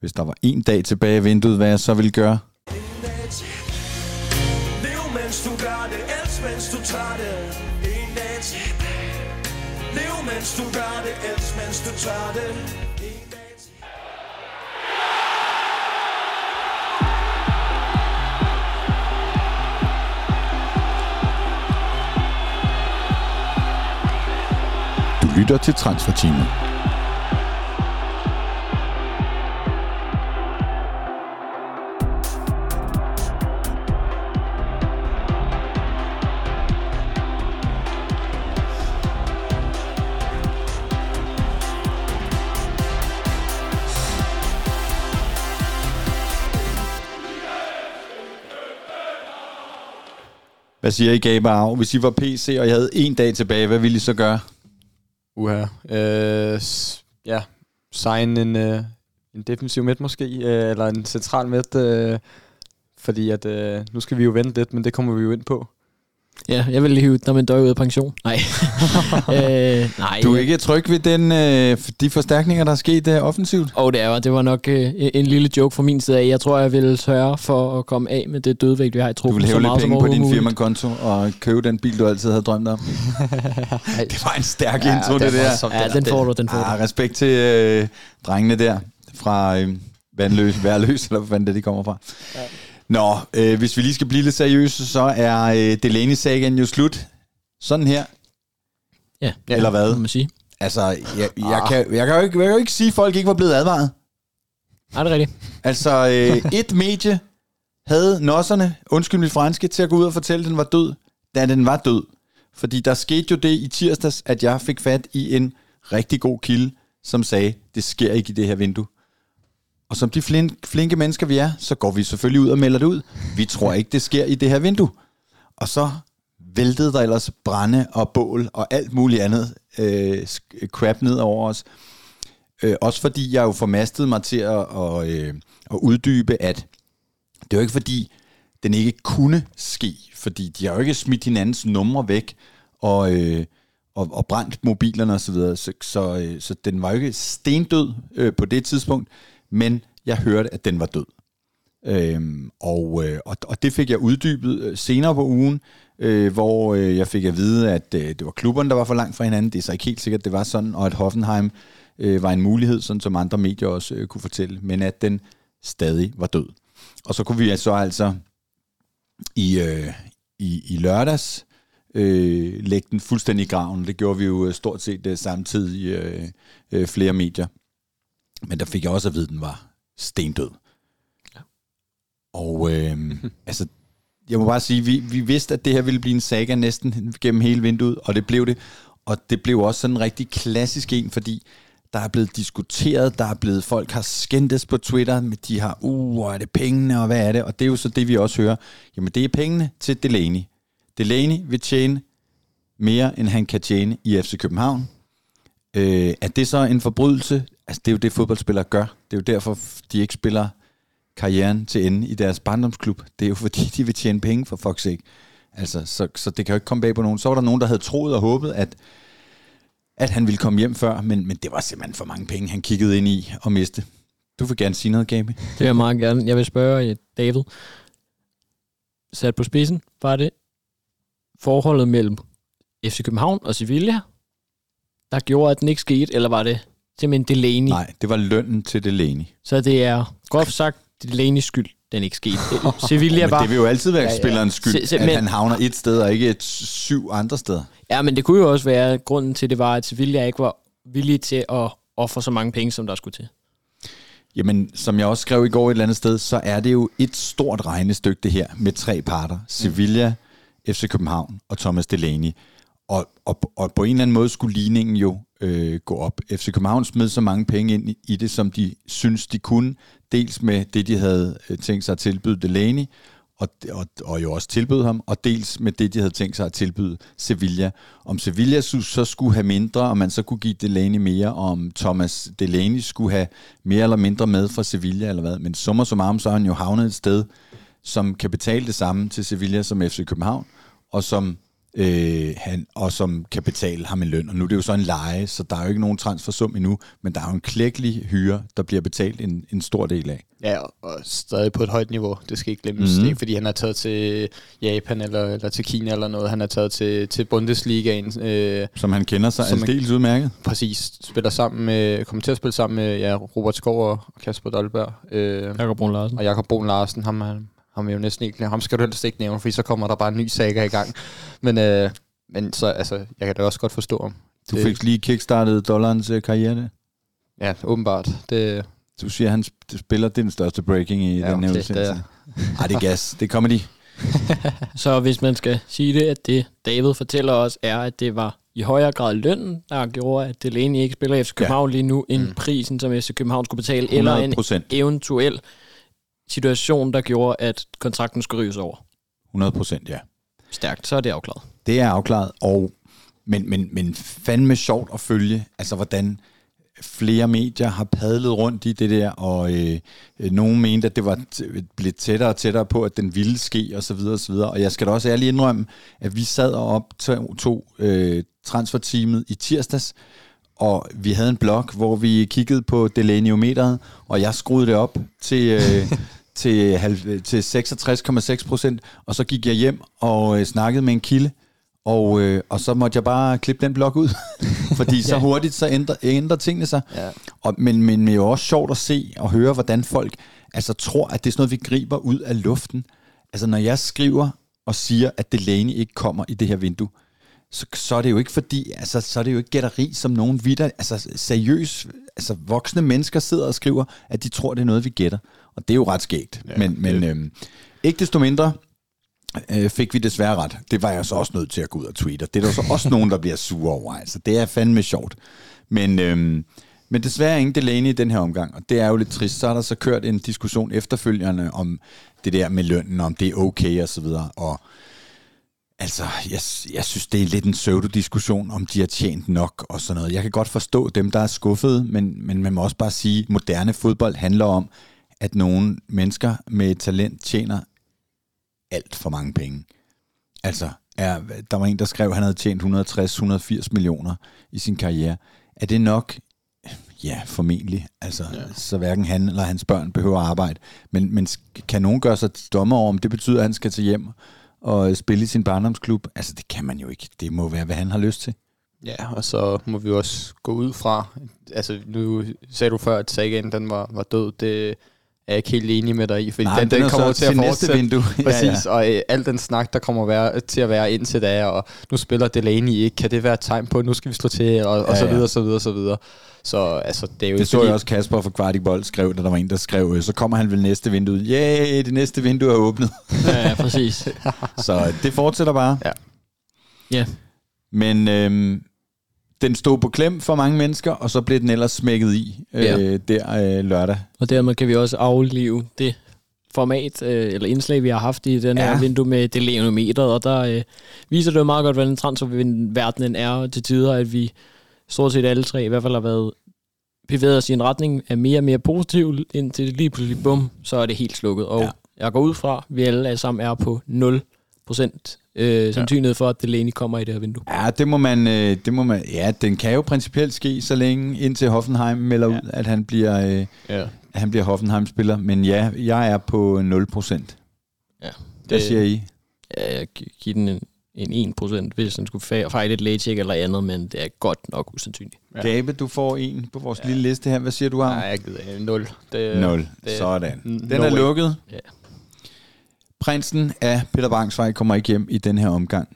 hvis der var en dag tilbage i vinduet, hvad jeg så ville gøre. Lev mens du gør det, elsk mens du tør det En dag Lev mens du gør det, elsk mens du tør det lytter til Transferteamet. Hvad siger I, Gaber af? Hvis I var PC, og jeg havde en dag tilbage, hvad ville I så gøre? Uha. Øh, ja, sign en, øh, en defensiv midt måske, øh, eller en central midt, øh, fordi at, øh, nu skal vi jo vente lidt, men det kommer vi jo ind på. Ja, jeg vil lige hive når man dør ud af pension. Nej. øh, nej. Du er ikke tryg ved den, øh, de forstærkninger, der er sket øh, offensivt? Og det er det var nok øh, en lille joke fra min side af. Jeg tror, jeg vil sørge for at komme af med det dødvægt, vi har i Du truppen. vil så hæve lidt penge på din firmakonto og købe den bil, du altid havde drømt om. det var en stærk ja, intro, det, det der. Ja, den får du, den får du. Ah, respekt til øh, drengene der fra øh, Vandløs, Værløs, eller hvor fanden det de kommer fra. Ja. Nå, øh, hvis vi lige skal blive lidt seriøse, så er øh, Delaney-sagen jo slut. Sådan her. Ja, Eller hvad? må man sige. Altså, jeg, jeg, kan, jeg, kan jo ikke, jeg kan jo ikke sige, at folk ikke var blevet advaret. Er det rigtigt? Altså, øh, et medie havde nosserne, undskyld mit franske, til at gå ud og fortælle, at den var død, da den var død. Fordi der skete jo det i tirsdags, at jeg fik fat i en rigtig god kilde, som sagde, det sker ikke i det her vindue. Og som de flinke, flinke mennesker vi er, så går vi selvfølgelig ud og melder det ud. Vi tror ikke, det sker i det her vindue. Og så væltede der ellers brænde og bål og alt muligt andet øh, crap ned over os. Øh, også fordi jeg jo formastede mig til at, og, øh, at uddybe, at det var ikke fordi, den ikke kunne ske, fordi de har jo ikke smidt hinandens numre væk og, øh, og, og brændt mobilerne osv., så, videre. så, så, øh, så den var jo ikke stendød øh, på det tidspunkt, men jeg hørte, at den var død. Øhm, og, øh, og, og det fik jeg uddybet øh, senere på ugen, øh, hvor øh, jeg fik at vide, at øh, det var klubberne, der var for langt fra hinanden. Det er så ikke helt sikkert, det var sådan, og at Hoffenheim øh, var en mulighed, sådan som andre medier også øh, kunne fortælle, men at den stadig var død. Og så kunne vi så altså i, øh, i, i lørdags øh, lægge den fuldstændig i graven. Det gjorde vi jo øh, stort set øh, samtidig øh, øh, flere medier. Men der fik jeg også at vide, at den var stendød. Og øh, altså, jeg må bare sige, vi, vi vidste, at det her ville blive en saga næsten gennem hele vinduet, og det blev det. Og det blev også sådan en rigtig klassisk en, fordi der er blevet diskuteret, der er blevet, folk har skændtes på Twitter, men de har, uh, hvor er det pengene, og hvad er det? Og det er jo så det, vi også hører. Jamen, det er pengene til Delaney. Delaney vil tjene mere, end han kan tjene i FC København. Øh, er det så en forbrydelse? Altså, det er jo det, fodboldspillere gør. Det er jo derfor, de ikke spiller karrieren til ende i deres barndomsklub. Det er jo fordi, de vil tjene penge for fuck's sake. Altså, så, så det kan jo ikke komme bag på nogen. Så var der nogen, der havde troet og håbet, at, at han ville komme hjem før, men, men det var simpelthen for mange penge, han kiggede ind i og miste. Du vil gerne sige noget, Gabi? Det vil jeg meget gerne. Jeg vil spørge øh, David. Sat på spidsen, var det forholdet mellem FC København og Sevilla, der gjorde, at den ikke skete, eller var det simpelthen Delaney? Nej, det var lønnen til Delaney. Så det er groft sagt Delaney's skyld, den ikke skete. Sevilla men var... det vil jo altid være Ja, ja, spillerens skyld, Se- se- at men- han havner et sted og ikke et syv andre steder. Ja, men det kunne jo også være, at grunden til det var, at Sevilla ikke var villige til at ofre så mange penge, som der skulle til. Jamen, som jeg også skrev i går et eller andet sted, så er det jo et stort regnestykke det her med tre parter. Sevilla, FC København og Thomas Delaney. Og, og, og på en eller anden måde skulle ligningen jo øh, gå op. FC København smed så mange penge ind i- det, som de synes, de kunne. Dels med det, de havde øh, tænkt sig at tilbyde Delaney, og, og, og jo også tilbød ham, og dels med det, de havde tænkt sig at tilbyde Sevilla. Om Sevilla så, så skulle have mindre, og man så kunne give Delaney mere, og om Thomas Delaney skulle have mere eller mindre med fra Sevilla, eller hvad. Men summer summarum, så har han jo havnet et sted, som kan betale det samme til Sevilla som FC København, og som øh, han, og som kan betale ham en løn. Og nu er det jo så en leje, så der er jo ikke nogen transfersum endnu, men der er jo en klækkelig hyre, der bliver betalt en, en stor del af. Ja, og stadig på et højt niveau. Det skal ikke glemmes. Mhm. Mm. Det er ikke, fordi han er taget til Japan eller, eller til Kina eller noget. Han er taget til, til Bundesligaen. Øh, Som han kender sig aldeles udmærket. præcis. Spiller sammen med, kommer til at spille sammen med ja, Robert Skov og Kasper Dolberg. Øh, Jakob Brun Larsen. og Jakob Brun Larsen, ham, er- ham er jo næsten ikke Ham skal du helst ikke nævne, for så kommer der bare en ny saga i gang. Men, øh, men så, altså, jeg kan da også godt forstå ham. Du Det- fik lige kickstartet dollarens øh, karriere. Ja, åbenbart. Det, Du siger, at han sp- spiller det er den største breaking i Ja, den her det- udsendelse. det Ej, det er gas. Det kommer de. Så hvis man skal sige det, at det David fortæller os, er, at det var i højere grad lønnen, der gjorde, at Delaney ikke spiller i FC København ja. lige nu, end Mm. prisen, som FC København skulle betale, eller 100 en procent. eventuel situation, der gjorde, at kontrakten skulle rives over. 100 procent, ja. Stærkt, så er det afklaret. Det er afklaret, og, men, men, men fandme sjovt at følge, altså hvordan flere medier har padlet rundt i det der, og øh, øh, nogen mente, at det var t- blevet tættere og tættere på, at den ville ske, og så videre, og så videre. Og jeg skal da også ærligt indrømme, at vi sad og optog to, øh, transferteamet i tirsdags, og vi havde en blog, hvor vi kiggede på Delaney-meteret, og jeg skruede det op til, øh, til, halv- til 66,6 procent, og så gik jeg hjem og øh, snakkede med en kilde, og, øh, og så måtte jeg bare klippe den blok ud, fordi så Ja. hurtigt så ændrer, ændrer tingene sig. ja. Og, men, men det er jo også sjovt at se og høre, hvordan folk altså, tror, at det er sådan noget, vi griber ud af luften. Altså når jeg skriver og siger, at Delaney ikke kommer i det her vindue, så, så er det jo ikke fordi, altså, så er det jo ikke gætteri, som nogen vitter. Altså seriøs, altså voksne mennesker sidder og skriver, at de tror, det er noget, vi gætter. Og det er jo ret skægt. Ja, men men øhm, ikke desto mindre øh, fik vi desværre ret. Det var jeg så også nødt til at gå ud og tweete. og Det er der så også nogen, der bliver sure over. Altså, det er fandme sjovt. Men, øhm, men desværre ingen Delaney i den her omgang, og det er jo lidt trist. Så har der så kørt en diskussion efterfølgende om det der med lønnen, om det er okay og så videre. Og altså, jeg, jeg synes, det er lidt en pseudo-diskussion, om de har tjent nok og sådan noget. Jeg kan godt forstå dem, der er skuffede, men, men man må også bare sige, at moderne fodbold handler om, at nogle mennesker med talent tjener alt for mange penge. Altså, er, der var en, der skrev, at han havde tjent 160-180 millioner i sin karriere. Er det nok? Ja, formentlig. Altså, ja. Så hverken han eller hans børn behøver arbejde. Men, men kan nogen gøre sig dommer over, om det betyder, at han skal til hjem og øh, spille i sin barndomsklub? Altså, det kan man jo ikke. Det må være, hvad han har lyst til. Ja, og så må vi også gå ud fra, altså nu sagde du før, at sagaen den var, var død, det er jeg ikke helt enig med dig i, fordi Nej, den, den, er kommer så til at næste fortsætte. vindue. Præcis, og øh, al den snak, der kommer være, til at være indtil da, og nu spiller Delaney ikke, kan det være et tegn på, at nu skal vi slå til, og, og Ja, så ja. videre, så videre, så videre. Så altså, det er jo Det så fordi- jeg også Kasper fra Kvartibold skrev, da der var en, der skrev, øh, så kommer han vel næste vindue. Yeah, det næste vindue er åbnet. Ja, ja præcis. Så det fortsætter bare. Ja. Ja. Men øhm, den stod på klem for mange mennesker, og så blev den ellers smækket i øh, Ja. der øh, lørdag. Og dermed kan vi også aflive det format, øh, eller indslag, vi har haft i den her Ja. vindue med Delaney-meteret, og der øh, viser det jo meget godt, hvordan transferverdenen er til tider, at vi stort set alle tre i hvert fald har været bevæget os i en retning af mere og mere positiv, indtil det lige pludselig, bum, så er det helt slukket. Og ja. jeg går ud fra, at vi alle sammen er på 0% øh, sandsynlighed for, at Delaney kommer i det her vindue. Ja, det må man, øh, det må man, ja, den kan jo principielt ske, så længe indtil Hoffenheim melder ja. Ud, at han bliver, øh, Ja, at han bliver Hoffenheim-spiller. Men ja, jeg er på 0%. Ja. Hvad siger I? Ja, jeg gi- giver den en, en 1%, hvis den skulle fe- fejle et lægecheck eller andet, men det er godt nok usandsynligt. Ja. Gabe, du får en på vores ja. Lille liste her. Hvad siger du, nej, Arne? jeg gider ikke. Nul. Det, 0. det- Sådan. Den no er way. lukket. Ja. Prinsen af Peter Bangsvej kommer ikke hjem i den her omgang.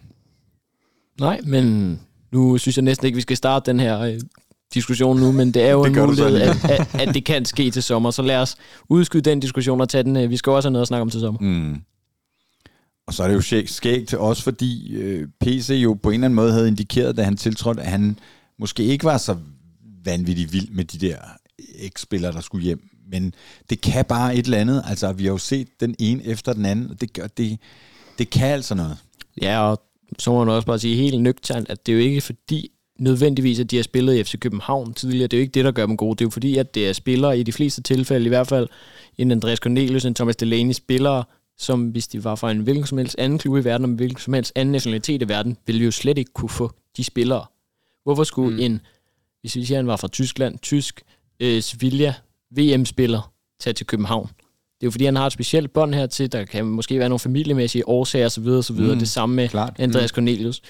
Nej, men nu synes jeg næsten ikke, vi skal starte den her øh, diskussion nu, men det er jo Det en mulighed, at, at, at det kan ske til sommer. Så lad os udskyde den diskussion og tage den. øh, Vi skal også have noget at snakke om til sommer. Mm. Og så er det jo skægt, også, fordi øh, PC jo på en eller anden måde havde indikeret, da han tiltrådte, at han måske ikke var så vanvittigt vild med de der eks-spillere, der skulle hjem. Men det kan bare et eller andet. Altså, vi har jo set den ene efter den anden, og det, gør, det, det kan altså noget. Ja, og så må man også bare sige helt nøgternt, at det er jo ikke fordi nødvendigvis, at de har spillet i FC København tidligere. Det er jo ikke det, der gør dem gode. Det er jo fordi, at det er spillere i de fleste tilfælde, i hvert fald en Andreas Cornelius, en Thomas Delaney, spillere som hvis de var fra en hvilken som helst anden klub i verden, og en hvilken som helst anden nationalitet i verden, ville vi jo slet ikke kunne få de spillere. Hvorfor skulle mm. en, hvis vi siger, han var fra Tyskland, tysk øh, Sevilla VM-spiller, tage til København? Det er jo fordi, han har et specielt bånd hertil, der kan måske være nogle familiemæssige årsager osv. osv. Mm, Mm, det samme med klart. Andreas Cornelius.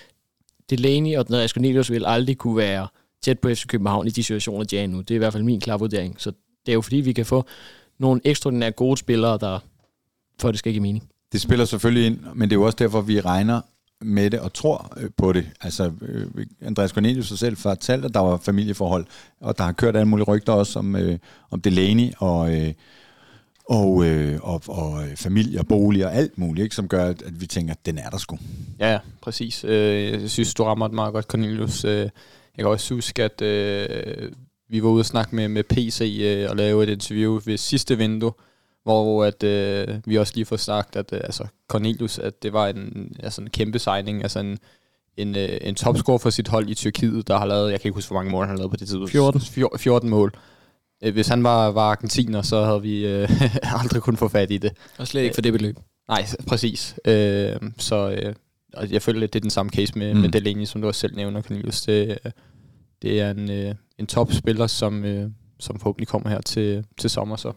Delaney og Andreas Cornelius vil aldrig kunne være tæt på FC København i de situationer, de er nu. Det er i hvert fald min klare vurdering. Så det er jo fordi, vi kan få nogle ekstraordinært gode spillere, der for det skal give mening. Det spiller selvfølgelig ind, men det er jo også derfor, vi regner med det og tror øh, på det. Altså, øh, Andreas Cornelius sig selv fortalte, at der var familieforhold, og der har kørt alle mulige rygter også om, øh, om Delaney og, øh, og, øh, og, og øh, familie og bolig og alt muligt, ikke, som gør, at, at vi tænker, at den er der sgu. Ja, ja, præcis. Øh, jeg synes, du rammer det meget godt, Cornelius. Øh, jeg kan også huske, at øh, vi var ude og snakke med, med PC øh, og lave et interview ved sidste vindue, hvor at, øh, vi også lige får sagt, at øh, altså, Cornelius, at det var en, altså en kæmpe signing, altså en, en, øh, en topscorer for sit hold i Tyrkiet, der har lavet, jeg kan ikke huske, hvor mange mål han har lavet på det tidspunkt. 14. Fjor- 14 mål. Øh, Hvis han var, var argentiner, så havde vi øh, aldrig kunnet få fat i det. Og slet ikke for det beløb. Nej, præcis. Øh, så øh, og jeg føler lidt, det er den samme case med, Mm. mm. med Delaney, som du også selv nævner, Cornelius. Det, øh, det er en, øh, en topspiller, som, øh, som forhåbentlig kommer her til, til sommer. Så.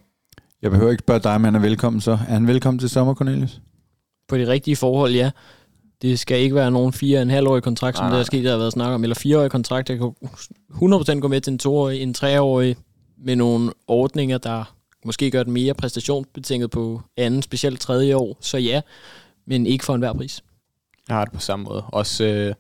Jeg behøver ikke spørge dig, om han er velkommen så. Er han velkommen til sommer, Cornelius? På de rigtige forhold, ja. Det skal ikke være nogen fire og en halvårig kontrakt, som Nej, der er sket, der har været snak om, eller fireårig kontrakt. Jeg kan 100% gå med til en toårig, en treårig, med nogle ordninger, der måske gør det mere præstationsbetinget på anden, specielt tredje år. Så ja, men ikke for enhver pris. Jeg har det på samme måde. Også øh,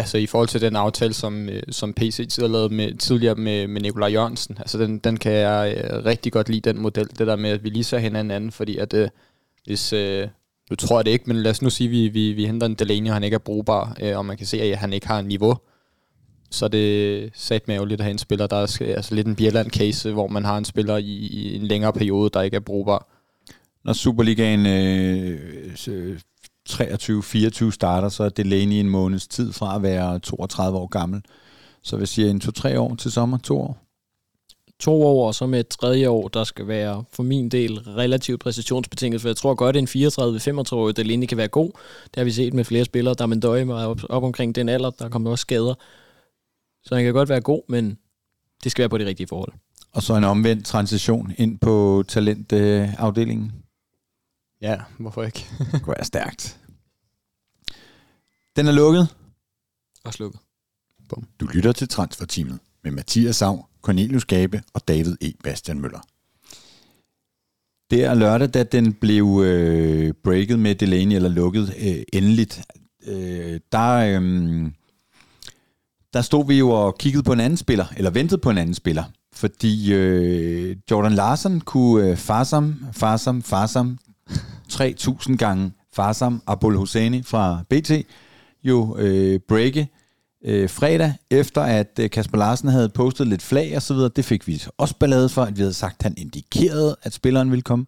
altså i forhold til den aftale, som, øh, som PC tidligere lavede med, tidligere med, med Nikolaj Jørgensen. Altså den, den kan jeg øh, rigtig godt lide, den model. Det der med, at vi lige ser hinanden anden, fordi at øh, hvis... Øh, nu tror jeg det ikke, men lad os nu sige, at vi, vi, vi henter en Delaney, og han ikke er brugbar, øh, og man kan se, at han ikke har en niveau, så er det sat med ærgerligt at have en spiller, der er altså lidt en Bjelland-case, hvor man har en spiller i, i en længere periode, der ikke er brugbar. Når Superligaen øh, 23-24 starter, så er Delaney en måneds tid fra at være 32 år gammel. Så hvis jeg en 2-3 år til sommer, to år. To år, og så med et tredje år, der skal være for min del relativt præstationsbetinget, for jeg tror godt, at en 34-35-årig Delaney kan være god. Det har vi set med flere spillere, der er døje med op, op omkring den alder, der kommer også skader. Så han kan godt være god, men det skal være på de rigtige forhold. Og så en omvendt transition ind på talentafdelingen. Ja, hvorfor ikke? Det går jeg stærkt. Den er lukket. Og slukket. Du lytter til Transferteamet med Mathias Sav, Cornelius Gabe og David E. Bastian Møller. Det er lørdag, da den blev øh, breaket med Delaney, eller lukket øh, endeligt. Øh, der, øh, der stod vi jo og kiggede på en anden spiller, eller ventede på en anden spiller. Fordi øh, Jordan Larsen kunne øh, farsam, farsam, farsam 3.000 gange farsam Abul Hosseini fra BT jo øh, breake øh, fredag, efter at øh, Kasper Larsen havde postet lidt flag og så videre. Det fik vi også ballade for, at vi havde sagt, at han indikerede, at spilleren ville komme.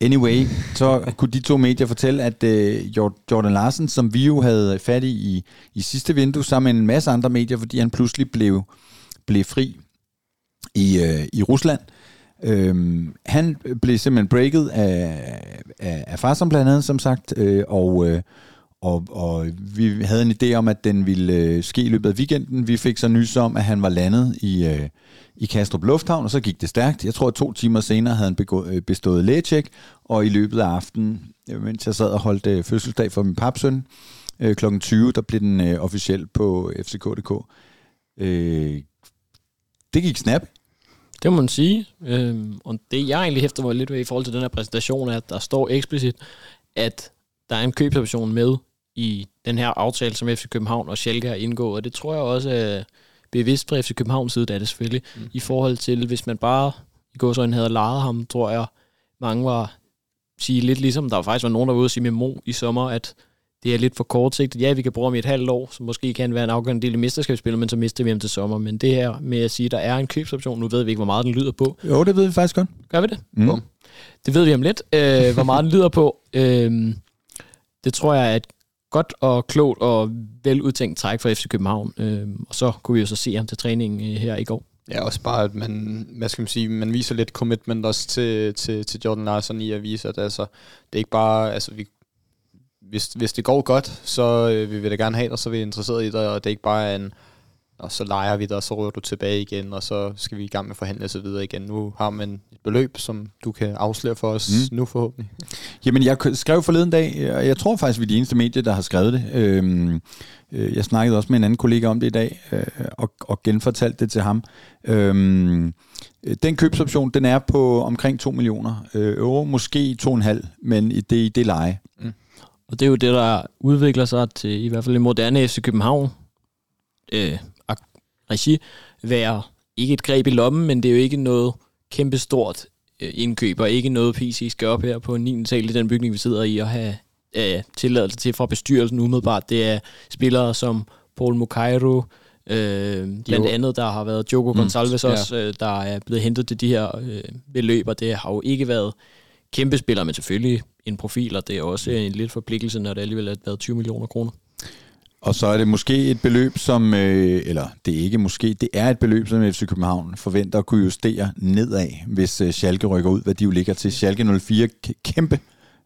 Anyway, så kunne de to medier fortælle, at øh, Jordan Larsen, som vi jo havde fat i, i i sidste vindue, sammen med en masse andre medier, fordi han pludselig blev, blev fri i, øh, i Rusland. Øhm, han blev simpelthen breaket af, af, af Farsom blandt andet, som sagt, øh, og, øh, og, og vi havde en idé om, at den ville øh, ske i løbet af weekenden. Vi fik så nys om, at han var landet i, øh, i Kastrup Lufthavn, og så gik det stærkt. Jeg tror, at to timer senere havde han begå, øh, bestået lægecheck, og i løbet af aftenen, øh, mens jeg sad og holdt øh, fødselsdag for min papsøn, øh, kl. 20, der blev den øh, officiel på fck.dk. Øh, det gik snap. Det må man sige. Øh, og det, jeg egentlig hæfter mig lidt ved i forhold til den her præsentation, er, at der står eksplicit, at der er en købsoption med i den her aftale, som FC København og Schalke har indgået. Og det tror jeg også er bevidst fra FC Københavns side, det er det selvfølgelig. Mm. I forhold til, hvis man bare i gåsøjne havde lejet ham, tror jeg, mange var sige lidt ligesom, der var faktisk var nogen, der var ude og sige med Mo i sommer, at det er lidt for kortsigtet. Ja, vi kan bruge ham i et halvt år, så måske kan være en afgørende del i mesterskabsspillet, men så mister vi ham til sommer. Men det her med at sige, at der er en købsoption, nu ved vi ikke, hvor meget den lyder på. Jo, det ved vi faktisk godt. Gør vi det? Mm. Bum. Det ved vi om lidt, øh, hvor meget den lyder på. Øh, det tror jeg er et godt og klogt og veludtænkt træk for FC København. Øh, og så kunne vi jo så se ham til træningen øh, her i går. Ja, også bare, at man, hvad skal man sige, man viser lidt commitment også til, til, til Jordan Larson i at vise, at altså, det er ikke bare, altså vi, hvis, hvis det går godt, så øh, vil vi da gerne have dig, så er vi interesseret i dig, og det er ikke bare en, og så leger vi dig, og så rører du tilbage igen, og så skal vi i gang med forhandle og så videre igen. Nu har man et beløb, som du kan afsløre for os mm. nu forhåbentlig. Jamen, jeg skrev forleden dag, og jeg tror faktisk, vi er de eneste medier, der har skrevet det. Øhm, øh, jeg snakkede også med en anden kollega om det i dag, øh, og, og genfortalte det til ham. Øhm, øh, den købsoption, den er på omkring 2 millioner øh, euro, måske 2,5, men i det, i det leje. Og det er jo det, der udvikler sig til i hvert fald i moderne FC København øh, regi, være ikke et greb i lommen, men det er jo ikke noget kæmpestort øh, indkøb, og ikke noget PC skal op her på 9. sal i den bygning, vi sidder i, og have øh, tilladelse til fra bestyrelsen umiddelbart. Det er spillere som Paul Mukairo, øh, blandt andet der har været Diogo Mm, Gonçalves ja. også, øh, der er blevet hentet til de her øh, beløb, og det har jo ikke været kæmpe spillere, men selvfølgelig en profil, og det er også en lidt forpligtelse, når det alligevel har været 20 millioner kroner. Og så er det måske et beløb, som, øh, eller det er ikke måske, det er et beløb, som FC København forventer at kunne justere nedad, hvis øh, Schalke rykker ud, hvad de jo ligger til. Schalke 04, kæmpe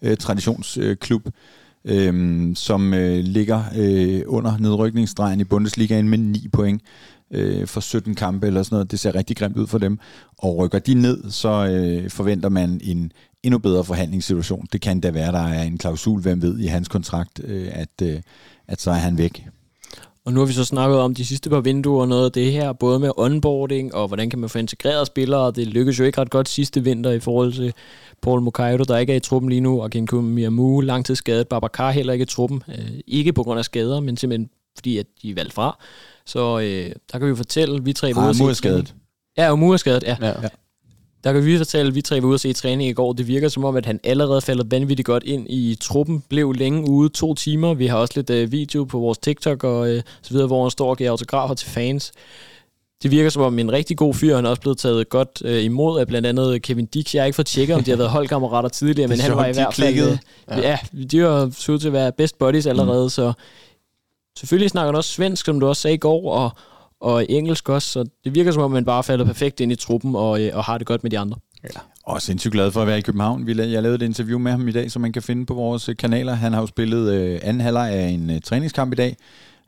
øh, traditionsklub, øh, øhm, som øh, ligger øh, under nedrykningsstregen i Bundesligaen med 9 point øh, for 17 kampe eller sådan noget. Det ser rigtig grimt ud for dem. Og rykker de ned, så øh, forventer man en endnu bedre forhandlingssituation. Det kan da være, der er en klausul, hvem ved, i hans kontrakt, øh, at, øh, at så er han væk. Og nu har vi så snakket om de sidste par vinduer og noget af det her, både med onboarding og hvordan kan man få integreret spillere. Det lykkedes jo ikke ret godt sidste vinter i forhold til Paul Mukairo, der ikke er i truppen lige nu, og Genko Miamu langtidsskadet, Babacar heller ikke i truppen. Øh, ikke på grund af skader, men simpelthen fordi, at de er valgt fra. Så øh, der kan vi fortælle, vi tre Ah, mod er skadet. Ja, og Mu er skadet, ja. Ja. Ja. Der kan vi fortælle, at vi tre var ude at se træning i går. Det virker som om, at han allerede faldet vanvittigt godt ind i truppen. Blev længe ude, to timer. Vi har også lidt øh, video på vores TikTok og øh, så videre, hvor han står og giver autografer til fans. Det virker som om en rigtig god fyr. Han er også blevet taget godt øh, imod af blandt andet Kevin Dix. Jeg har ikke fået tjekket, om de har været holdkammerater tidligere, men han var i hvert fald... Øh, ja. de har så ud til at være best buddies allerede, mm. så selvfølgelig snakker han også svensk, som du også sagde i går, og, og engelsk også, så det virker som om, man bare falder perfekt ind i truppen og, øh, og har det godt med de andre. Og sindssygt glad for at være i København. Vi la- Jeg lavede et interview med ham i dag, som man kan finde på vores øh, kanaler. Han har jo spillet øh, anden halvleg af en øh, træningskamp i dag.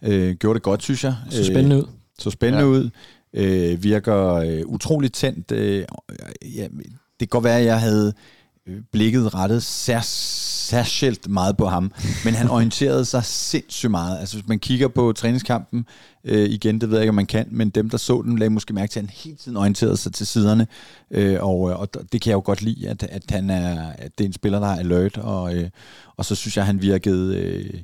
Øh, gjorde det godt, synes jeg. Så spændende ud. Så spændende ja. ud. Øh, virker øh, utroligt tændt. Øh, ja, det kan godt være, at jeg havde blikket rettet sær, særskilt meget på ham, men han orienterede sig sindssygt meget. Altså hvis man kigger på træningskampen, øh, igen, det ved jeg ikke, om man kan, men dem, der så den, lagde måske mærke til, at han hele tiden orienterede sig til siderne, øh, og, øh, og det kan jeg jo godt lide, at, at, han er, at det er en spiller, der er alert, og, øh, og så synes jeg, han virkede... Øh,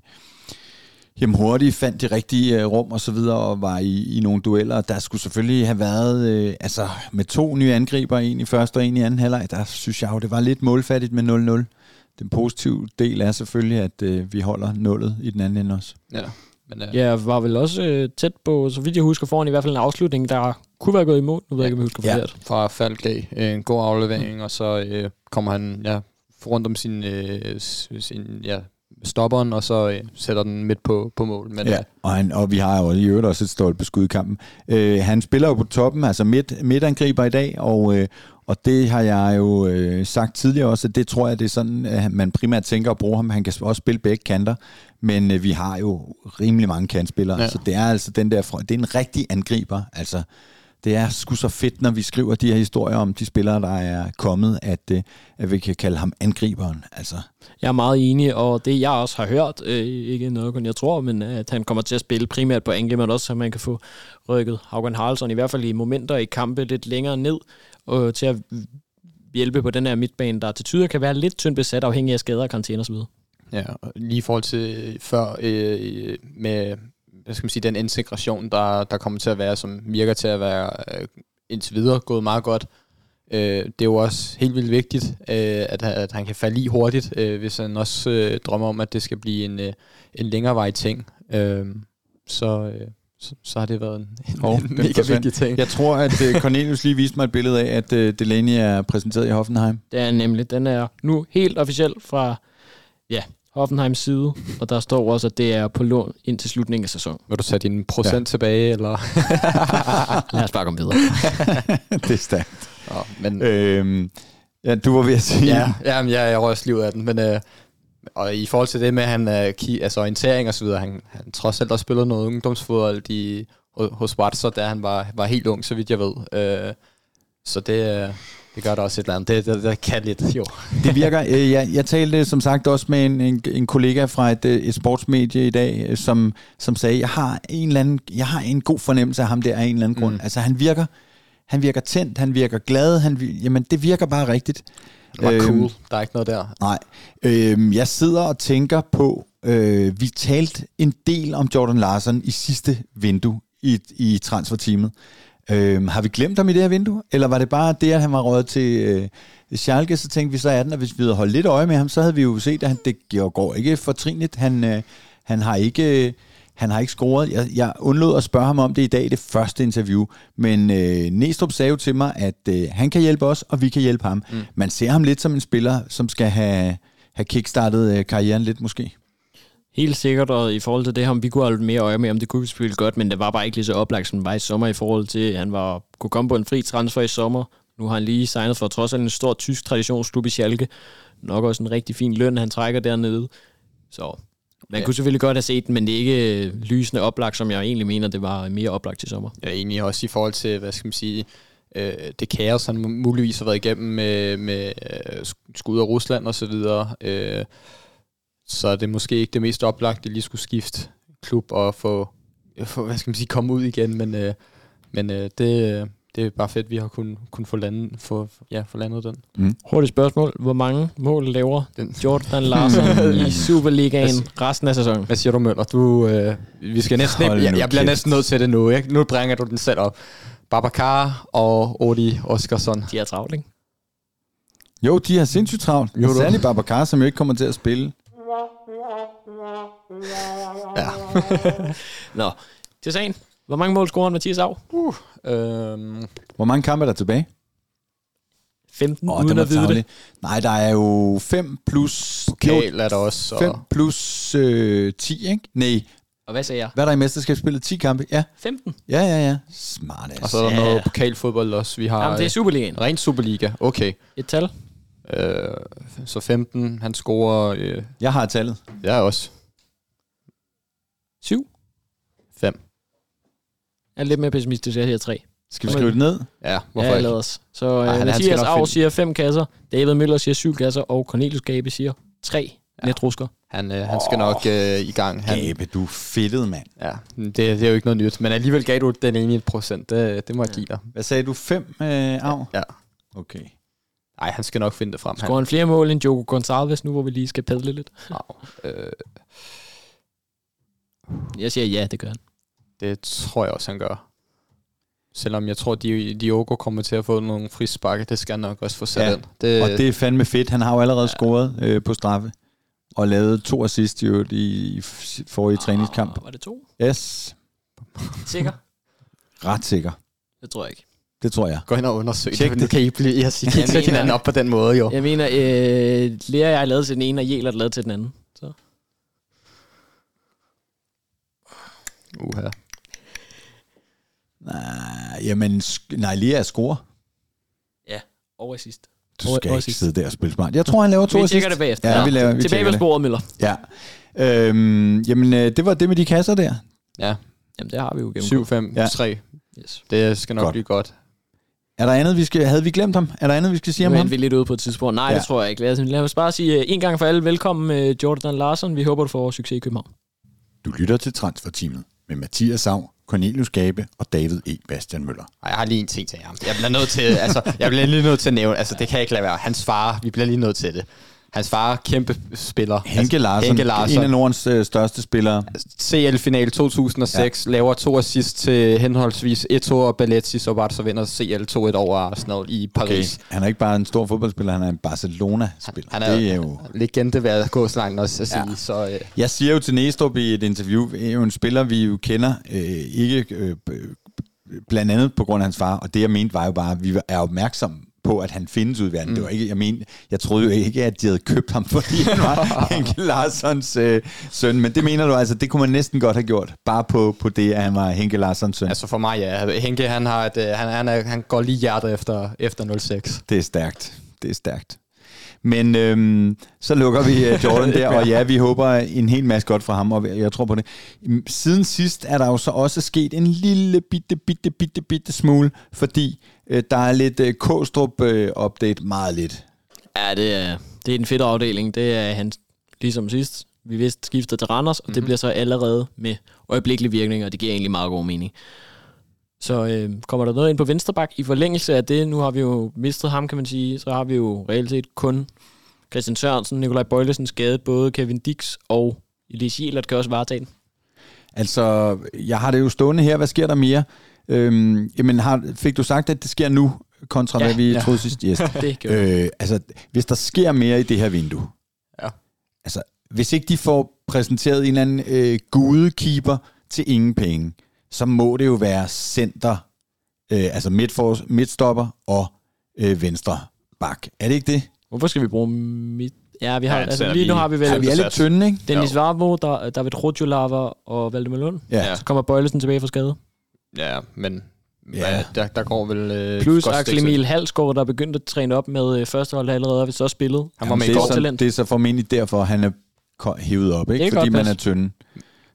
Jamen hurtigt fandt de rigtige øh, rum og så videre, og var i, i nogle dueller. Der skulle selvfølgelig have været, øh, altså med to nye angriber, en i første og en i anden halvleg, der synes jeg jo, det var lidt målfattigt med 0-0. Den positive del er selvfølgelig, at øh, vi holder nullet i den anden ende også. Ja. Men, øh, Ja, var vel også øh, tæt på, så vidt jeg husker, foran i hvert fald en afslutning, der kunne være gået imod. Nu ved jeg ikke, om jeg husker Ja. forkert. fra Falk en god aflevering, og så øh, kommer han ja, rundt om sin, øh, sin ja, stopperen, og så øh, sætter den midt på, på mål. Men Ja, og, han, og vi har jo i øvrigt også et stolpe skud i kampen. Øh, han spiller jo på toppen, altså midt, midtangriber i dag, og, øh, og det har jeg jo øh, sagt tidligere også, at det tror jeg, det er sådan, at man primært tænker at bruge ham. Han kan også spille begge kanter, men øh, vi har jo rimelig mange kantspillere, Ja. så det er altså den der, det er en rigtig angriber, altså det er sgu så fedt, når vi skriver de her historier om de spillere, der er kommet, at, øh, at vi kan kalde ham angriberen. Altså, Jeg er meget enig, og det jeg også har hørt, øh, ikke noget kun jeg tror, men at han kommer til at spille primært på angreb, men også så man kan få rykket Haugen Haraldsson i hvert fald i momenter i kampe lidt længere ned, og til at hjælpe på den her midtbane, der til tider kan være lidt tyndt besat, afhængig af skader, karantæne osv. Ja, og lige i forhold til før øh, med hvad skal man sige, den integration, der, der kommer til at være, som virker til at være øh, indtil videre gået meget godt. Øh, det er jo også helt vildt vigtigt, øh, at, at han kan falde i hurtigt, øh, hvis han også øh, drømmer om, at det skal blive en, øh, en længere vej ting. Øh, så, øh, så, så har det været en, en, Hov, en mega vigtig ting. jeg tror, at øh, Cornelius lige viste mig et billede af, at øh, Delaney er præsenteret i Hoffenheim. Det er nemlig, den er nu helt officiel fra ja, Hoffenheims side, og der står også, at det er på lån indtil slutningen af sæsonen. Vil du tage din procent ja. tilbage, eller? Lad os bare komme videre. det er stærkt. Nå, men, Øhm, ja, du var ved at sige... ja, ja, men jeg, jeg rører også livet af den, men øh, og i forhold til det med, at han øh, altså orientering og så videre, han, han trods alt også spillet noget ungdomsfodbold i, ho- hos Watson, da han var, var helt ung, så vidt jeg ved. Øh, så det, øh, det gør der også et eller andet. Det, det, det kan lidt, jo. Det virker, øh, jeg, jeg talte som sagt også med en, en, en kollega fra et, øh, et sportsmedie i dag, øh, som, som sagde, jeg har en eller anden, jeg har en god fornemmelse af ham der af en eller anden grund. Mm. Altså han virker, han virker tændt, han virker glad, han, jamen det virker bare rigtigt. Det var Øhm, cool. Der er ikke noget der. Nej, øhm, jeg sidder og tænker på, øh, vi talte en del om Jordan Larson i sidste vindue i, i transferteamet. Øhm, har vi glemt ham i det her vindue? Eller var det bare det, at han var råd til øh, Schalke, så tænkte vi så er den, at hvis vi havde holdt lidt øje med ham, så havde vi jo set, at han, det går- ikke fortrinligt. Han, øh, han har ikke... Øh, han har ikke scoret. Jeg, jeg undlod at spørge ham om det i dag det første interview, men øh, Næstrup sagde jo til mig, at øh, han kan hjælpe os, og vi kan hjælpe ham. Mm. Man ser ham lidt som en spiller, som skal have, have kickstartet øh, karrieren lidt måske. Helt sikkert, og i forhold til det, om vi kunne holde mere øje med, om det kunne spille godt, men det var bare ikke lige så oplagt, som det var i sommer, i forhold til, at han var, kunne komme på en fri transfer i sommer. Nu har han lige signet for trods alt en stor tysk traditionsklub i Schalke. Nok også en rigtig fin løn, han trækker dernede. Så man Ja. kunne selvfølgelig godt have set den, men det er ikke lysende oplagt, som jeg egentlig mener, det var mere oplagt til sommer. Jeg er enig også i forhold til, hvad skal man sige, øh, det kaos, han mu- muligvis har været igennem med, med øh, sk- skud af Rusland og så videre. Øh, så er det måske ikke det mest oplagte, lige skulle skifte klub og få, få hvad skal man sige, komme ud igen, men, øh, men øh, det, det er bare fedt, at vi har kunnet kun få, landet, få, ja, få landet den. Hurtigt spørgsmål. Hvor mange mål laver den. Jordan Larsen i Superligaen Altså- resten af sæsonen? Hvad siger du, Møller? Du, øh, vi skal næsten, Hold jeg, jeg bliver næsten nødt til det nu. Ikke? Nu bringer du den selv op. Babacar og Odi Oskarsson. De er travlt, ikke? Jo, de har sindssygt travlt. Jo. Særligt Babacar, som jo ikke kommer til at spille. Ja. Nå, til sagen. Hvor mange mål scorer han Mathias Av? øhm, Hvor mange kampe er der tilbage? 15, Åh, uden at vide det. Nej, der er jo 5 plus... Pokal er der også. 5 Og, plus øh, 10, ikke? Nej, Og hvad sagde jeg? hvad er der i mesterskabsspillet? 10 kampe? Ja, 15? ja, ja, ja. Smart ass. og så er der Ja. noget pokalfodbold også. Vi har Jamen, det er Superligaen. øh, ren Superliga. Okay. Et tal. Øh, så 15. Han scorer... Øh, Jeg har tallet. jeg er også 7. 5. Jeg er lidt mere pessimistisk, jeg siger 3. Skal vi skrive det ned? Ja, hvorfor ja, ikke? lad os. Så Ej, øh, han- han skal Mathias finde- siger 5 kasser, David Møller siger 7 kasser, og Cornelius Gabe siger 3 Ja. netrusker. Han, øh, han skal nok øh, i gang. Han, Gabe, du er fedtet, mand. ja, det, det er jo ikke noget nyt. Men alligevel gav du den ene procent. Det, det må jeg give dig. Hvad sagde du? 5 øh, af? Ja. Okay. Nej, han skal nok finde det frem. Scorer han flere mål end Joko Gonçalves, nu hvor vi lige skal padle lidt? Han, øh, Jeg siger ja, det gør han. det tror jeg også, han gør. Selvom jeg tror, Di- Diogo kommer til at få nogle frisparke, det skal han nok også få sat Ja, ind. Det, Og det er fandme fedt. Han har jo allerede scoret øh, på straffe. Og lavet to assist i, øvrigt i f- forrige træningskamp. Ah, Var det to? Yes. Sikker? Ret sikker. Det tror jeg ikke. Det tror jeg. Gå ind og undersøg Tjek det. det. Kan I blive, jeg siger, Jeg ikke sætte mener- hinanden op på den måde, jo. Jeg mener, øh, Lea jeg har lavet til den ene, og Jæler lavet til den anden. Så. Uha. Nej, jamen, nej, lige er score. Over sidst. Du skal over ikke sidde der og spille smart. Jeg tror, han laver to Vi assist. tjekker det bagefter. Ja, vi laver, vi Tilbage det. sporet, Møller. Ja. Øhm, jamen, øh, det var det med de kasser der. Ja, Jamen, det har vi jo gennem. 7, 5, Ja. 3. Yes. Det skal nok Godt. blive godt. Er der andet, vi skal... Havde vi glemt ham? Er der andet, vi skal sige om er ham? vi lidt ude på et tidspunkt. Nej, Ja. det tror jeg ikke. Lad os, lad os bare sige uh, en gang for alle velkommen, uh, Jordan Larsen. Vi håber, du får succes i København. Du lytter til Transferteamet med Mathias Sav, Cornelius Gabe og David E. Bastian Møller. Ej, jeg har lige en ting til ham. Jeg bliver nødt til, altså, jeg bliver lige nødt til at nævne, altså, det kan jeg ikke lade være. Hans far, vi bliver lige nødt til det. Hans far, kæmpe spiller. Henke Larsen, Altså, Henke Larsen. en af Nordens øh, største spillere. CL-final 2006, ja. laver to assist til henholdsvis Eto'o og Balletti, så bare så vinder CL 2-1 over Arsenal i Paris. Han er ikke bare en stor fodboldspiller, han er en Barcelona-spiller. Han er, det er jo... legende, vil jeg gå så langt også at sige. Ja. Så, øh, Jeg siger jo til Næstrup i et interview, er jo en spiller, vi jo kender, øh, ikke øh, blandt andet på grund af hans far, og det jeg mente var jo bare, at vi er opmærksomme på, at han findes ud i verden. Mm. Det var ikke, jeg men, jeg troede jo ikke, at de havde købt ham, fordi han var Henke Larssons øh, søn. Men det mener du altså, det kunne man næsten godt have gjort, bare på, på det, at han var Henke Larssons søn. Altså for mig, ja. Henke, han, har et, øh, han, han, er, han går lige hjertet efter, efter 06. Det er stærkt. Det er stærkt. Men øhm, så lukker vi uh, Jordan der, og ja, vi håber en hel masse godt fra ham, og jeg tror på det. Siden sidst er der jo så også sket en lille bitte, bitte, bitte, bitte smule, fordi øh, der er lidt øh, K-strup-update, øh, meget lidt. Ja, det er, det er en fedt afdeling. Det er han, ligesom sidst, vi vidste skiftet til Randers, og mm-hmm. det Mhm. bliver så allerede med øjeblikkelig virkning, og det giver egentlig meget god mening. Så øh, kommer der noget ind på Vensterbak i forlængelse af det. Nu har vi jo mistet ham, kan man sige. Så har vi jo reelt set kun Christian Sørensen, Nikolaj Bøjlesen skadet. Både Kevin Dix og Elias Jelert kan også varetage den. Altså, jeg har det jo stående her. Hvad sker der mere? Øhm, jamen, har, fik du sagt, at det sker nu, kontra ja, hvad vi ja. troede sidst? Yes. Det øh. altså, hvis der sker mere i det her vindue, Ja. altså, hvis ikke de får præsenteret en eller anden øh, gudekeeper til ingen penge, så må det jo være center, øh, altså midtfor, midtstopper og øh, venstre bak. Er det ikke det? Hvorfor skal vi bruge mit... Ja, vi har, Ja, altså, så lige nu har vi vel Ja, vi er lidt tynde, ikke? Dennis. Varbo, der, David Rojolava og Valdemar Lund. Ja. Så kommer Bøjlesen tilbage fra skade. Ja, men Ja. ja. der, der går vel... Øh, Plus Axel. Emil Halsgaard, der er begyndt at træne op med øh, førstehold allerede, og vi så spillet. Han var med det, er så, det er så formentlig derfor, han er hævet op, ikke? Fordi godt man er tynde.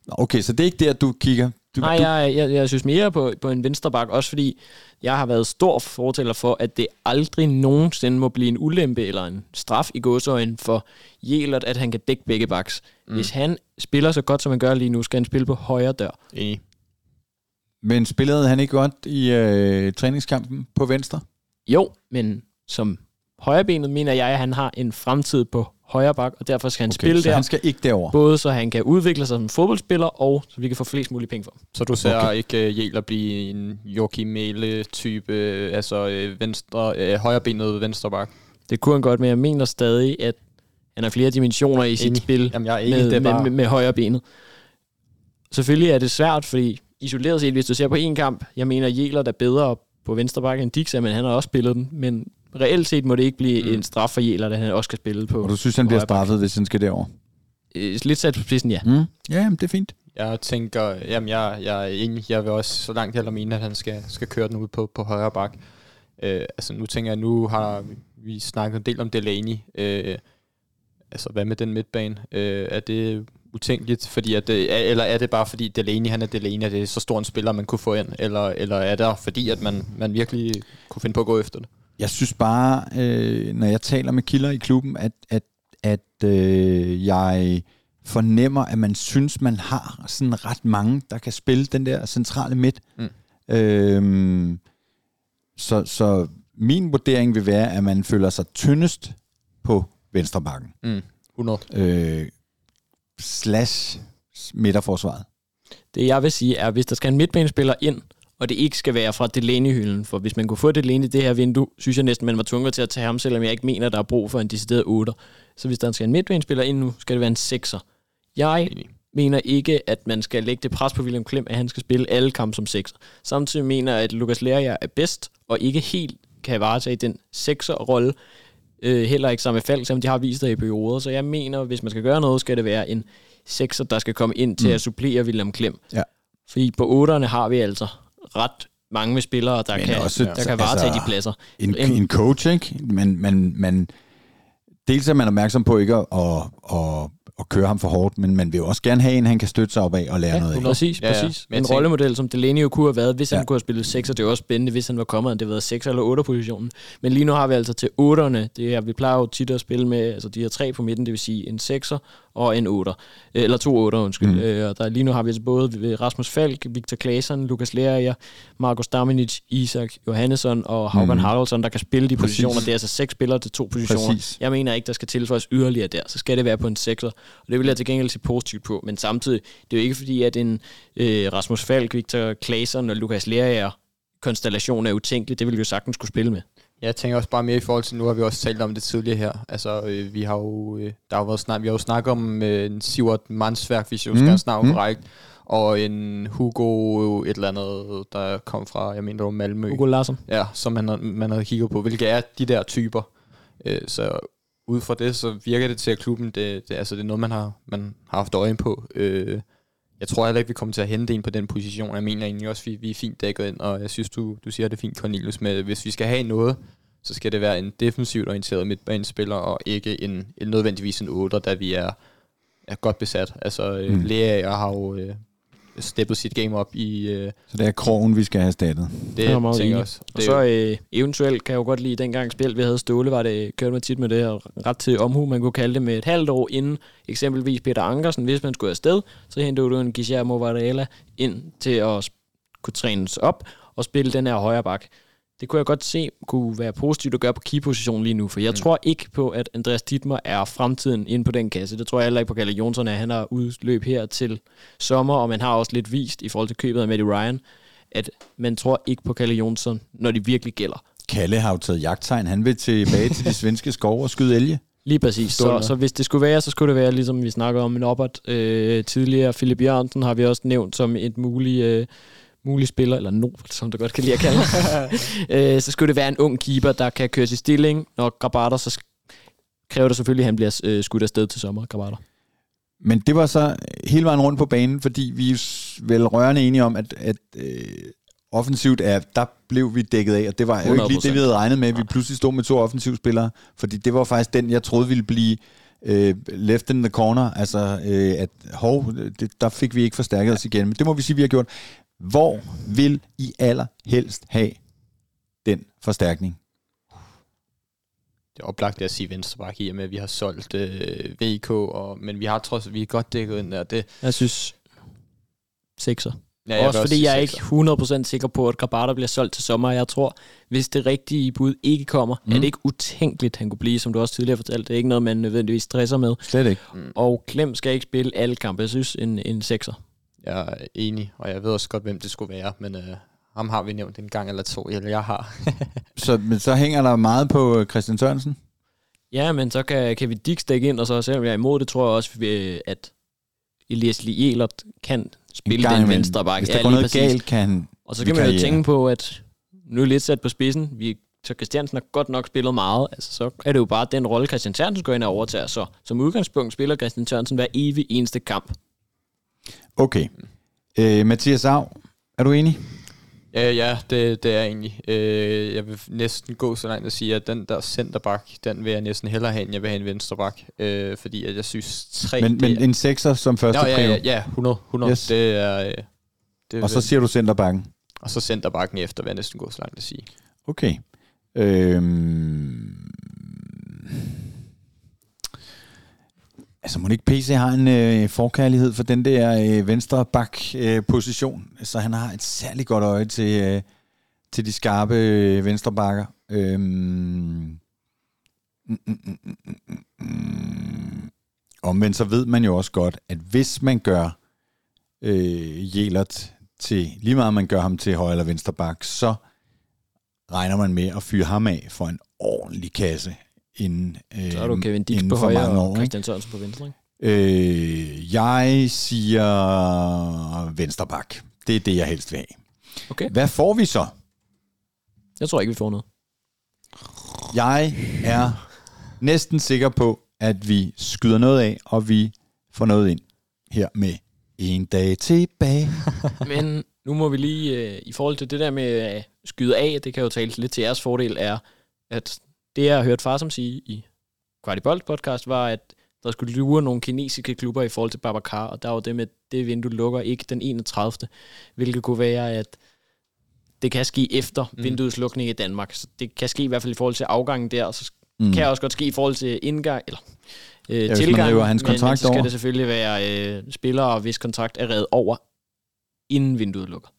Nå, Okay, så det er ikke der, du kigger. Du, Nej, du, jeg, jeg, jeg synes mere på, på en vensterbak, også fordi jeg har været stor fortæller for, at det aldrig nogensinde må blive en ulempe eller en straf i gåsøjen for Jelert, at han kan dække begge baks. Mm. Hvis han spiller så godt, som han gør lige nu, skal han spille på højre dør. Enig. Men spillede han ikke godt i øh, træningskampen på venstre? Jo, men som højrebenet mener jeg, at han har en fremtid på højre bak, og derfor skal han okay, spille så der, han skal ikke derover. både så han kan udvikle sig som fodboldspiller, og så vi kan få flest mulige penge for ham. Så du ser Okay. ikke uh, Jæl at blive en Joachim Mæle-type, øh, altså øh, venstre, øh, højrebenet venstreback? Det kunne han godt, men jeg mener stadig, at han har flere dimensioner i sit Enig. spil. Jamen, jeg er enig, med, det er med, bare... med, med højre benet. Selvfølgelig er det svært, fordi isoleret set, hvis du ser på en kamp, jeg mener, Jelert er bedre på venstre bakke end Dix er, men han har også spillet den. Men reelt set må det ikke blive mm. en straf for Jelert, at han også skal spille på. Og du synes, han bliver straffet, hvis han skal derover? Øh, Lidt sat på spidsen, ja. Mm. Ja, jamen, det er fint. Jeg tænker, jamen jeg, jeg er enig, jeg vil også så langt heller mene, at han skal, skal køre den ud på, på højre bak. Øh, altså nu tænker jeg, nu har vi snakket en del om Delaney. Øh, altså hvad med den midtbane? Øh, er det utænkeligt, fordi at det, er- eller er det bare fordi Delaney, han er Delaney, at det er så stor en spiller, man kunne få ind? Eller, eller er det fordi, at man, man virkelig kunne finde på at gå efter det? Jeg synes bare, øh, når jeg taler med kilder i klubben, at, at, at øh, jeg fornemmer, at man synes, man har sådan ret mange, der kan spille den der centrale midt. Mm. Øh, så, så min vurdering vil være, at man føler sig tyndest på venstre bakken. Mm, 100. Øh, slash midterforsvaret. Det jeg vil sige er, at hvis der skal en midtbanespiller ind, og det ikke skal være fra Delaney-hylden, for hvis man kunne få Delaney i det her vindue, synes jeg næsten, man var tvunget til at tage ham, selvom jeg ikke mener, der er brug for en decideret 8. Så hvis der skal en midtbanespiller ind nu, skal det være en 6'er. Jeg mener ikke, at man skal lægge det pres på William Klem, at han skal spille alle kampe som 6'er. Samtidig mener jeg, at Lukas Lerager er bedst, og ikke helt kan varetage den 6'er-rolle, øh, heller ikke sammen med Falk, som de har vist det i perioder. Så jeg mener, hvis man skal gøre noget, skal det være en 6'er, der skal komme ind til Mm. at supplere William Klem. Ja. Fordi på 8'erne har vi altså ret mange spillere, der Men kan, også, der kan varetage altså, de pladser. en, En- coach, ikke? Man, man, man, dels er man opmærksom på ikke at, at, at, at køre ham for hårdt, men man vil jo også gerne have en, han kan støtte sig op af og lære Ja, noget af. præcis, Ja, ja. præcis. Men jeg En tænker- rollemodel, som Delaney jo kunne have været, hvis Ja. han kunne have spillet 6, og det er jo også spændende, hvis han var kommet, og det været 6 eller 8 positionen. Men lige nu har vi altså til 8'erne, det er, vi plejer jo tit at spille med, altså de her tre på midten, det vil sige en 6'er og en 8'er, Øh, eller to 8'er, undskyld. Mm. Øh, og der, lige nu har vi altså både Rasmus Falk, Victor Claesson, Lukas Lerager, Markus Daminic, Isak Johannesson og Haugen mm. Haraldsson, der kan spille de Præcis. positioner. Det er altså seks spillere til to positioner. Præcis. Jeg mener ikke, der skal tilføjes yderligere der. Så skal det være på en 6'er. Og det vil jeg til gengæld se positivt på. Men samtidig, det er jo ikke fordi, at en øh, Rasmus Falk, Victor Claesson og Lukas Lerager konstellation er utænkelig. Det vil vi jo sagtens kunne spille med. Jeg tænker også bare mere i forhold til, nu har vi også talt om det tidligere her. Altså, øh, vi har jo, øh, der har jo været snak, vi har jo snakket om øh, en Sivert Mansværk, hvis jeg Mm, skal snakke mm. korrekt. og en Hugo et eller andet, der kom fra, jeg mener, det var Malmø. Hugo Larsson. Ja, som man, man havde kigget på, hvilke er de der typer. Øh, så ud fra det, så virker det til, at klubben, det, det, altså, det er noget, man har, man har haft øje på. Øh, jeg tror heller ikke, vi kommer til at hente en på den position. Jeg mener egentlig også, vi, vi er fint dækket ind, og jeg synes, du, du siger det fint, Cornelius, med hvis vi skal have noget, så skal det være en defensivt orienteret midtbanespiller, og ikke en, en nødvendigvis en 8, da vi er, er godt besat. Altså, øh, Mm. Lea har jo øh, steppet sit game op i øh, Så det er krogen, vi skal have erstattet. det, er meget tænker jeg også. Og Det så øh, eventuelt kan jeg jo godt lide, dengang spil, vi havde Ståle, var det, kørte man tit med det her ret til omhu, man kunne kalde det med et halvt år inden eksempelvis Peter Ankersen, hvis man skulle afsted, så hentede du en Guillermo Varela ind til at kunne trænes op og spille den her højre bak. Det kunne jeg godt se kunne være positivt at gøre på keyposition lige nu, for jeg mm. tror ikke på, at Andreas Dittmer er fremtiden inde på den kasse. Det tror jeg heller ikke på Kalle Jonsson, at han har udløb her til sommer, og man har også lidt vist i forhold til købet af Matty Ryan, at man tror ikke på Kalle Jonsson, når det virkelig gælder. Kalle har jo taget jagttegn. Han vil tilbage til de svenske skove og skyde elge. Lige præcis. Så, så hvis det skulle være, så skulle det være, ligesom vi snakkede om en Oppert øh, tidligere. Philip Jørgensen har vi også nævnt som et muligt, øh, mulig spiller, eller no, som du godt kan lide at kalde øh, så skulle det være en ung keeper, der kan køres i stilling. Når Grabater, så kræver det selvfølgelig, at han bliver øh, skudt afsted til sommer, Grabater. Men det var så hele vejen rundt på banen, fordi vi er vel rørende enige om, at, at øh, offensivt er, der blev vi dækket af, og det var jo ikke lige det, vi havde regnet med, at vi pludselig stod med to offensivspillere, fordi det var faktisk den, jeg troede ville blive øh, left in the corner, altså øh, at hov, det, der fik vi ikke forstærket os igen, men det må vi sige, vi har gjort. Hvor vil I allerhelst have den forstærkning? det er oplagt at sige venstreback i og med, at vi har solgt øh, VK, og, men vi har trods vi er godt dækket ind der. Det, Jeg synes, sekser. ja, Ja, også fordi jeg er sekser. ikke 100% sikker på, at Grabater bliver solgt til sommer. Jeg tror, hvis det rigtige bud ikke kommer, mm. er det ikke utænkeligt, han kunne blive, som du også tidligere fortalte. Det er ikke noget, man nødvendigvis stresser med. Slet ikke. Og Klem skal ikke spille alle kampe. Jeg synes, en, en sekser. Jeg er enig, og jeg ved også godt, hvem det skulle være, men øh, ham har vi nævnt en gang eller to, eller jeg har. Så, men så hænger der meget på øh, Christian Sørensen. Ja, men så kan, kan vi Dix dække ind, og så selvom jeg er imod det, tror jeg også, øh, at Elias Lee Elert kan spille gang den venstre bak. Hvis der går noget galt, kan. Og så kan man jo tænke på, at nu er lidt sat på spidsen. Vi, så Christiansen har godt nok spillet meget. Altså, så er det jo bare den rolle, Christian Sørensen går ind og overtager. Så som udgangspunkt spiller Christian Sørensen hver evig eneste kamp. Okay. Øh, Mathias Av, er du enig? Ja, ja, det, det er jeg egentlig. Øh, jeg vil næsten gå så langt at sige, at den der centerback, den vil jeg næsten hellere have, end jeg vil have en venstreback. Øh, fordi at jeg synes, tre... Men, men er- en sekser som første Nå, ja, ja, ja, 100, 100. Yes. Yes. Det er... øh, Det Og så siger du centerbakken. og så centerbacken efter, vil jeg næsten gå så langt at sige. Okay. Øhm... Altså må ikke PC har en øh, forkærlighed for den der øh, venstre bak øh, position, så han har et særligt godt øje til, øh, til de skarpe øh, venstre bakker. Øhm... Mm, mm, mm, mm, mm, mm. mm. Omvendt så ved man jo også godt, at hvis man gør øh, Jelert til, lige meget man gør ham til højre eller venstre bak, så regner man med at fyre ham af for en ordentlig kasse inden, øh, Så er du Kevin Dix på højre og år. Ikke? Christian Sørensen på venstre. Ikke? Øh, jeg siger venstre bak. Det er det, jeg helst vil have. Okay. Hvad får vi så? Jeg tror ikke, vi får noget. Jeg er næsten sikker på, at vi skyder noget af, og vi får noget ind her med en dag tilbage. Men nu må vi lige, øh, i forhold til det der med at skyde af, det kan jo tale lidt til jeres fordel, er, at det jeg har hørt far som sige i Kvartibolt podcast, var, at der skulle lure nogle kinesiske klubber i forhold til Babacar, og der var det med, det vindue lukker ikke den 31. Hvilket kunne være, at det kan ske efter mm. vinduets lukning i Danmark. Så det kan ske i hvert fald i forhold til afgangen der, og så mm. kan også godt ske i forhold til indgang, eller øh, man tilgang, river hans men, men kontrakt så skal over. det selvfølgelig være øh, spillere, hvis kontrakt er reddet over, inden vinduet lukker.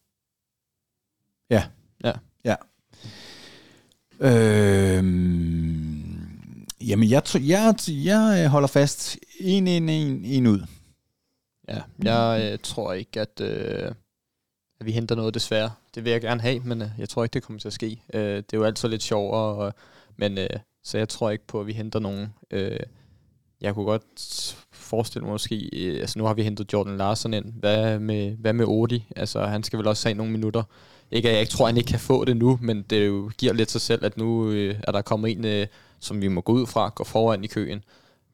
Øh, jamen, jeg, tror- jeg, jeg øh, holder fast. En, en, en, en ud. Ja, jeg øh, tror ikke, at, øh, at vi henter noget desværre. Det vil jeg gerne have, men øh, jeg tror ikke, det kommer til at ske. Øh, det er jo altid lidt sjovere, og, men øh, så jeg tror ikke på, at vi henter nogen. Øh, jeg kunne godt forestille mig måske, øh, altså nu har vi hentet Jordan Larsen ind. Hvad med, hvad med Odi? Altså han skal vel også have nogle minutter. Ikke at jeg ikke tror, at han ikke kan få det nu, men det jo giver lidt sig selv, at nu øh, er der kommet en, øh, som vi må gå ud fra, gå foran i køen.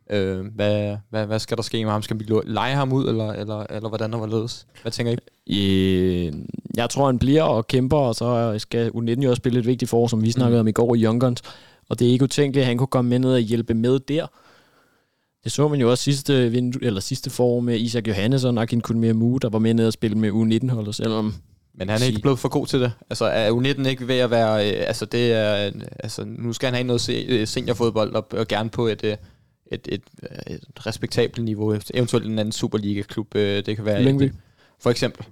Øh, hvad, hvad, hvad skal der ske med ham? Skal vi lege ham ud, eller, eller, eller hvordan der var ledes? Hvad tænker I? Øh, jeg tror, han bliver og kæmper, og så skal U19 jo også spille et vigtigt for, som vi snakkede om i går i Young Guns. Og det er ikke utænkeligt, at han kunne komme med ned og hjælpe med der. Det så man jo også sidste, vindu, eller sidste forår med Isak Johannesson og Akin Kunmir der var med ned og spille med U19-holdet, selvom Men han er ikke blevet for god til det. Altså er U19 ikke ved at være... Øh, altså det er... øh, Altså nu skal han have noget se- øh, seniorfodbold og, og gerne på et, øh, et, et, et respektabelt niveau. Eventuelt en anden Superliga-klub. Øh, det kan være... Lyngby. For eksempel.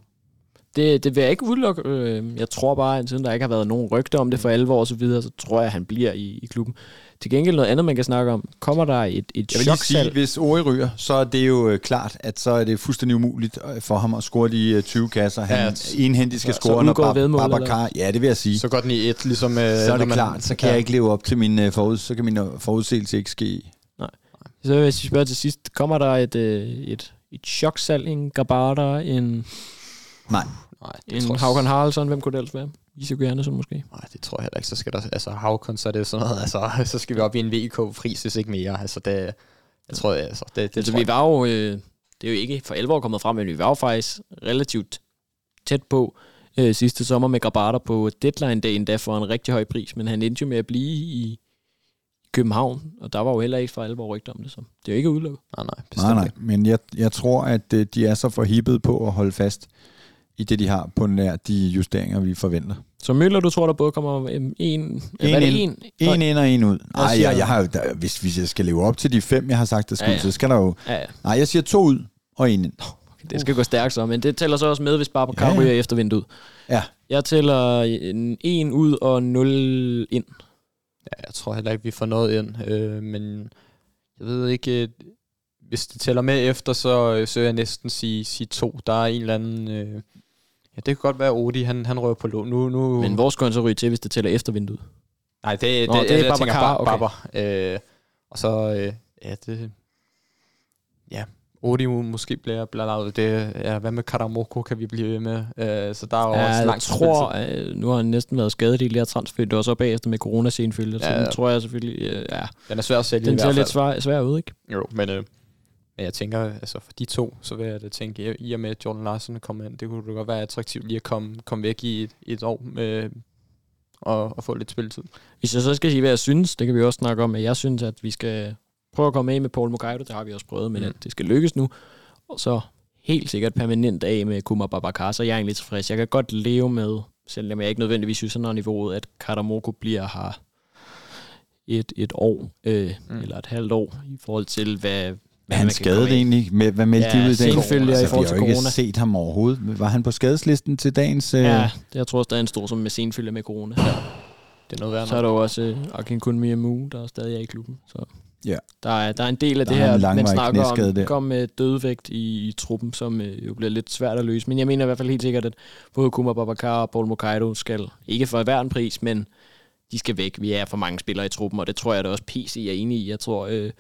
Det, det vil jeg ikke udelukke. Jeg tror bare, at siden der ikke har været nogen rygter om det for alvor og så videre, så tror jeg, at han bliver i, i klubben. Til gengæld noget andet, man kan snakke om. Kommer der et, et Jeg vil lige sige, hvis Ori ryger, så er det jo øh, klart, at så er det fuldstændig umuligt øh, for ham at score de øh, 20 kasser. Han Ja, enhændigt skal score, så når Bab- Babacar... Ja, det vil jeg sige. Så går den i et, ligesom... Øh, så er det man- klart, så kan ja. jeg ikke leve op til min øh, forud, så kan min øh, forudsigelse ikke ske. Så hvis vi spørger til sidst, kommer der et, øh, et, et choksalg, en Gabata, en, Nej, Nej, det en tror jeg- Haugen Haraldsson, hvem kunne det ellers være? Isak Johannesson måske? Nej, det tror jeg heller ikke. Så skal der... Altså Havkon, så er det sådan noget... Altså, så skal vi op i en VK-pris, hvis ikke mere. Altså det... Jeg tror, altså, det, det Altså, tror vi jeg. var jo, øh, det er jo ikke for alvor kommet frem, men vi var jo faktisk relativt tæt på øh, sidste sommer med Grabata på deadline-dagen, der for en rigtig høj pris, men han endte jo med at blive i København, og der var jo heller ikke for alvor rygter om det, så det er jo ikke udelukket. Nej, nej, nej, bestemt nej. ikke. Men jeg, jeg tror, at øh, de er så forhippet på at holde fast i det, de har på nær de justeringer, vi forventer. Så Møller, du tror, der både kommer en... En, er ind. en? En ind og en ud. Nej, jeg, jeg har jo, der, hvis, hvis jeg skal leve op til de fem, jeg har sagt, der skulle, Ja, ja, så skal der jo... Ja, ja. Nej, jeg siger to ud og en ind. Det skal gå stærkt så, men det tæller så også med, hvis Babacar Ja, ja, ja. ryger efter vinduet. Ja. Jeg tæller en, en ud og 0 ind. Ja, jeg tror heller ikke, vi får noget ind. Øh, men jeg ved ikke, øh, hvis det tæller med efter, så, øh, så vil jeg næsten sige, sige to. Der er en eller anden... Øh, ja, det kan godt være, Odi, han, han rører på lån. Nu, nu, Men hvor skal han så ryge til, hvis det tæller efter vinduet? Nej, det, Nå, det, det er jeg, tænker bare okay. Babar. Øh, og så, øh, ja, det... Ja, Odi må- måske bliver bladet. Det, ja, hvad med Karamoko kan vi blive ved med? Øh, så der er jo Ja, også jeg langt tror, øh, nu har han næsten været skadet i lære transfer, det var så bagefter med corona senfølge, så Ja, den ja. tror jeg selvfølgelig, øh, ja, Den er svær at sælge den ser lidt svær, svær ud, ikke? Jo, men, øh, men jeg tænker, altså for de to, så vil jeg da tænke, i- i og med at Jordan Larsen kommer ind, det kunne da godt være attraktivt lige at komme, komme væk i et, et år med, og, og få lidt spilletid. Hvis jeg så skal sige, hvad jeg synes, det kan vi også snakke om, at jeg synes, at vi skal prøve at komme af med Paul Mokaido, det har vi også prøvet, men Mm. at det skal lykkes nu, og så helt sikkert permanent af med Kuma Babacar, så jeg er egentlig tilfreds. Jeg kan godt leve med, selvom jeg ikke nødvendigvis synes, han har niveauet, at Katamoko bliver her et, et år, øh, mm. eller et halvt år, i forhold til, hvad, hvad Er han komme af. egentlig? Med, hvad meldte Ja, de ud i dag? senfølger i forhold vi til har jo ikke corona. set ham overhovedet. Var han på skadeslisten til dagens... Øh... Ja, det jeg tror stadig, han står som med senfølger med corona. Det er noget værd. Så er der jo også øh, Akin Kun Miamu, der er stadig er i klubben. Så Ja. der, er, der er en del af Der det er en her, man snakker om, der. kom med dødvægt i, i truppen, som øh, jo bliver lidt svært at løse. Men jeg mener i hvert fald helt sikkert, at både Kuma Babacar og Paul Mokaido skal, ikke for hver en pris, men de skal væk. Vi er for mange spillere i truppen, og det tror jeg da også PC er enig i. Jeg tror, øh,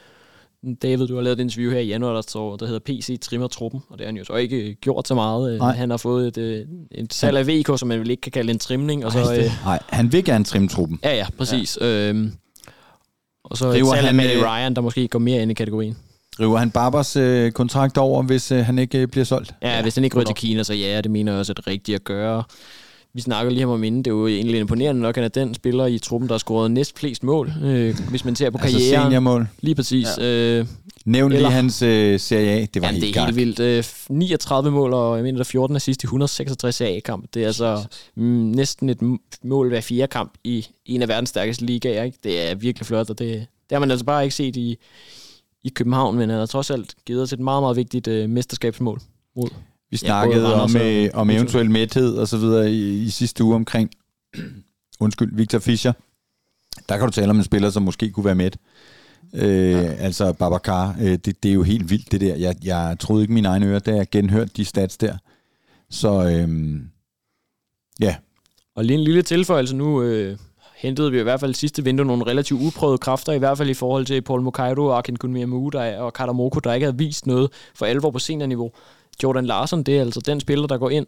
David, du har lavet et interview her i januar, der, står, der hedder PC trimmer truppen, og det har han jo så ikke øh, gjort så meget. Øh, Nej. Han har fået et, øh, et salg af VK, som man vel ikke kan kalde en trimning, og så... Ej, Øh, det- Nej, han vil gerne trimme truppen. Ja, ja, præcis. Ja. Øhm, og så River et salg af han, Matty øh, Ryan, der måske går mere ind i kategorien. River han Barbers øh, kontrakt over, hvis øh, han ikke øh, bliver solgt? Ja, ja hvis den ikke ryger til Kina, så ja, det mener jeg også er det rigtige at gøre. Vi snakker lige om inden, det er jo egentlig imponerende nok, at han er den spiller i truppen, der har scoret næst flest mål, øh, hvis man ser på Altså karrieren. seniormål. Lige præcis. Ja. Øh, Nævn lige Eller- hans øh, Serie A. Det var jamen, helt det er helt galt. vildt. Øh, 39 mål, og jeg mener, der er 14 assist i 166 A-kamp. Det er altså mm, næsten et mål hver fire kamp i en af verdens stærkeste ligaer. Ikke? Det er virkelig flot, og det, det har man altså bare ikke set i, i København, men han har trods alt givet os et meget, meget vigtigt øh, mesterskabsmål. Mod. Vi Ja, snakkede både om, øh, om eventuel mæthed og så videre i, i sidste uge omkring, undskyld, Victor Fischer. Der kan du tale om en spiller, som måske kunne være mæt. Øh, ja. Altså Babacar, øh, det, det er jo helt vildt det der. Jeg, jeg troede ikke mine egne ører, da jeg genhørte de stats der. Så øhm, ja, Og lige en lille tilføjelse nu, øh, hentede vi i hvert fald sidste vindue nogle relativt uprøvede kræfter, i hvert fald i forhold til Paul Mokairo og Akin Kunmiamu der, og Katamoko, der ikke havde vist noget for alvor på seniorniveau. Jordan Larsen, det er altså den spiller, der går ind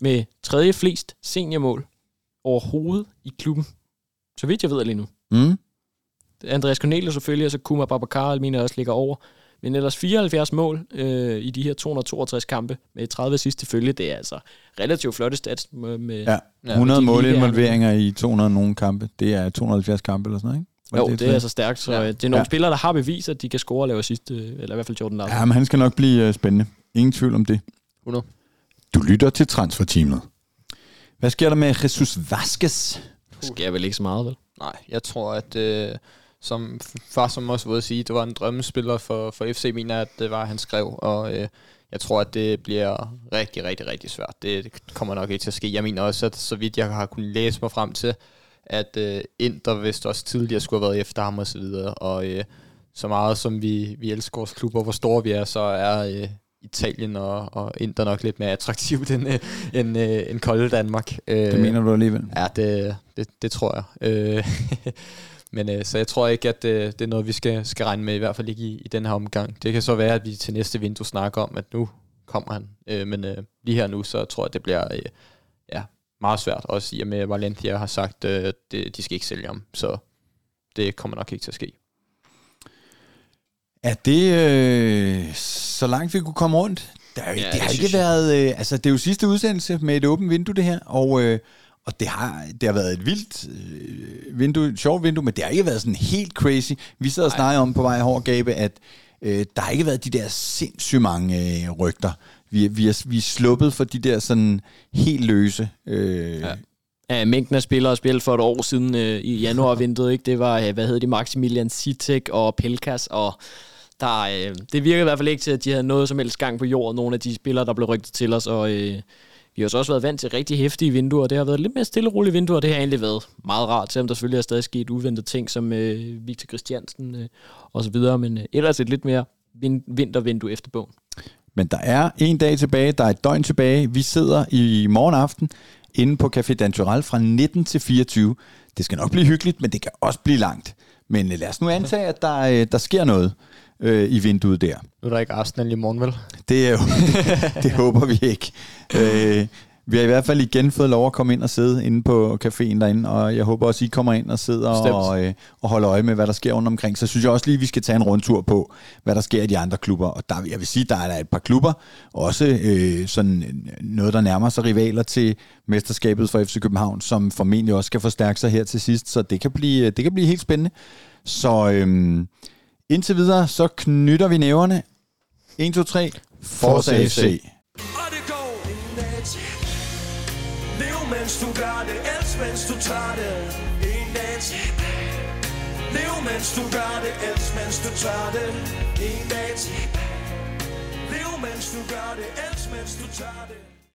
med tredje flest seniormål overhovedet i klubben. Så vidt jeg ved lige nu. Mm. Andreas Cornelius selvfølgelig, og så Kuma Babacar, mener også ligger over. Men ellers 74 mål øh, i de her 262 kampe med 30 sidste følge. Det er altså relativt flotte stats. Med, med Ja, Ja, 100 de målinvolveringer i 200 nogle kampe. Det er 270 kampe eller sådan noget, ikke? Var Jo, det, det er så? altså stærkt. Så Ja. ja. det er nogle Ja. spillere, der har bevist, at de kan score og lave sidst, eller i hvert fald Jordan Larsen. Ja, men han skal nok blive uh, spændende. Ingen tvivl om det. 100. Du lytter til transferteamet. Hvad sker der med Jesus Vasquez? Det sker vel ikke så meget, vel? Nej, jeg tror, at øh, som far som også var at sige, det var en drømmespiller for, for FC, mener at det var, han skrev, og øh, jeg tror, at det bliver rigtig, rigtig, rigtig svært. Det, det kommer nok ikke til at ske. Jeg mener også, at så vidt jeg har kunnet læse mig frem til, at øh, Inter vist også tidligere skulle have været efter ham og så videre, og øh, så meget som vi, vi elsker vores klubber, hvor store vi er, så er øh, Italien og, og Inter nok lidt mere attraktivt end, øh, end, øh, end kolde Danmark. Øh, Det mener du alligevel. Ja, det, det, det tror jeg. Øh, men øh, så jeg tror ikke, at det, det er noget, vi skal, skal regne med, i hvert fald ikke i, i den her omgang. Det kan så være, at vi til næste vindue snakker om, at nu kommer han. Øh, men øh, lige her nu, så tror jeg, det bliver øh, meget svært. Også i og med, at Valencia har sagt, øh, det, de skal ikke sælge ham. Så det kommer nok ikke til at ske. Er det øh, så langt, vi kunne komme rundt? Der er ja, det det har ikke synes jeg. været... Øh, altså, det er jo sidste udsendelse med et åbent vindue, det her. Og, øh, og det, har, det har været et vildt øh, vindue, et sjovt vindue, men det har ikke været sådan helt crazy. Vi sad og snakkede om på vej over Gabe, at øh, der har ikke været de der sindssygt mange øh, rygter. Vi, vi, er, vi er sluppet for de der sådan helt løse... Øh, ja. Ja, mængden af spillere spillet for et år siden øh, i januar-vinduet, ikke? Det var, øh, hvad hedder de, Maximilian Sitek og Pelkas, og der, øh, det virkede i hvert fald ikke til, at de havde noget som helst gang på jorden, nogle af de spillere, der blev rygtet til os, og øh, vi har så også været vant til rigtig hæftige vinduer, det har været lidt mere stille og rolige vinduer, det har egentlig været meget rart, selvom der selvfølgelig er stadig sket uventede ting, som øh, Victor Christiansen øh, og så videre, men øh, ellers et lidt mere vin- vintervindue efter bogen. Men der er en dag tilbage, der er et døgn tilbage. Vi sidder i morgen aften inde på Café Dantural fra 19 til 24. Det skal nok blive hyggeligt, men det kan også blive langt. Men øh, lad os nu antage, at der, øh, der sker noget øh, i vinduet der. Nu er der ikke Arsenal i morgen, vel? Det, er jo, det, det håber vi ikke. Øh, vi har i hvert fald igen fået lov at komme ind og sidde inde på caféen derinde, og jeg håber også, I kommer ind og sidder Bestemt. og, øh, og holder øje med, hvad der sker rundt omkring. Så synes jeg også lige, vi skal tage en rundtur på, hvad der sker i de andre klubber. Og der, jeg vil sige, der er der et par klubber, også øh, sådan noget, der nærmer sig rivaler til mesterskabet for FC København, som formentlig også skal forstærke sig her til sidst. Så det kan blive, det kan blive helt spændende. Så øhm, indtil videre, så knytter vi næverne. 1, 2, 3. Forza FC. Og det går mens du gør det. Elsk mens du tager det. En dag Lev mens du gør det. Elsk mens du tør det. En dag Lev mens du gør det. Elsk mens du tør det.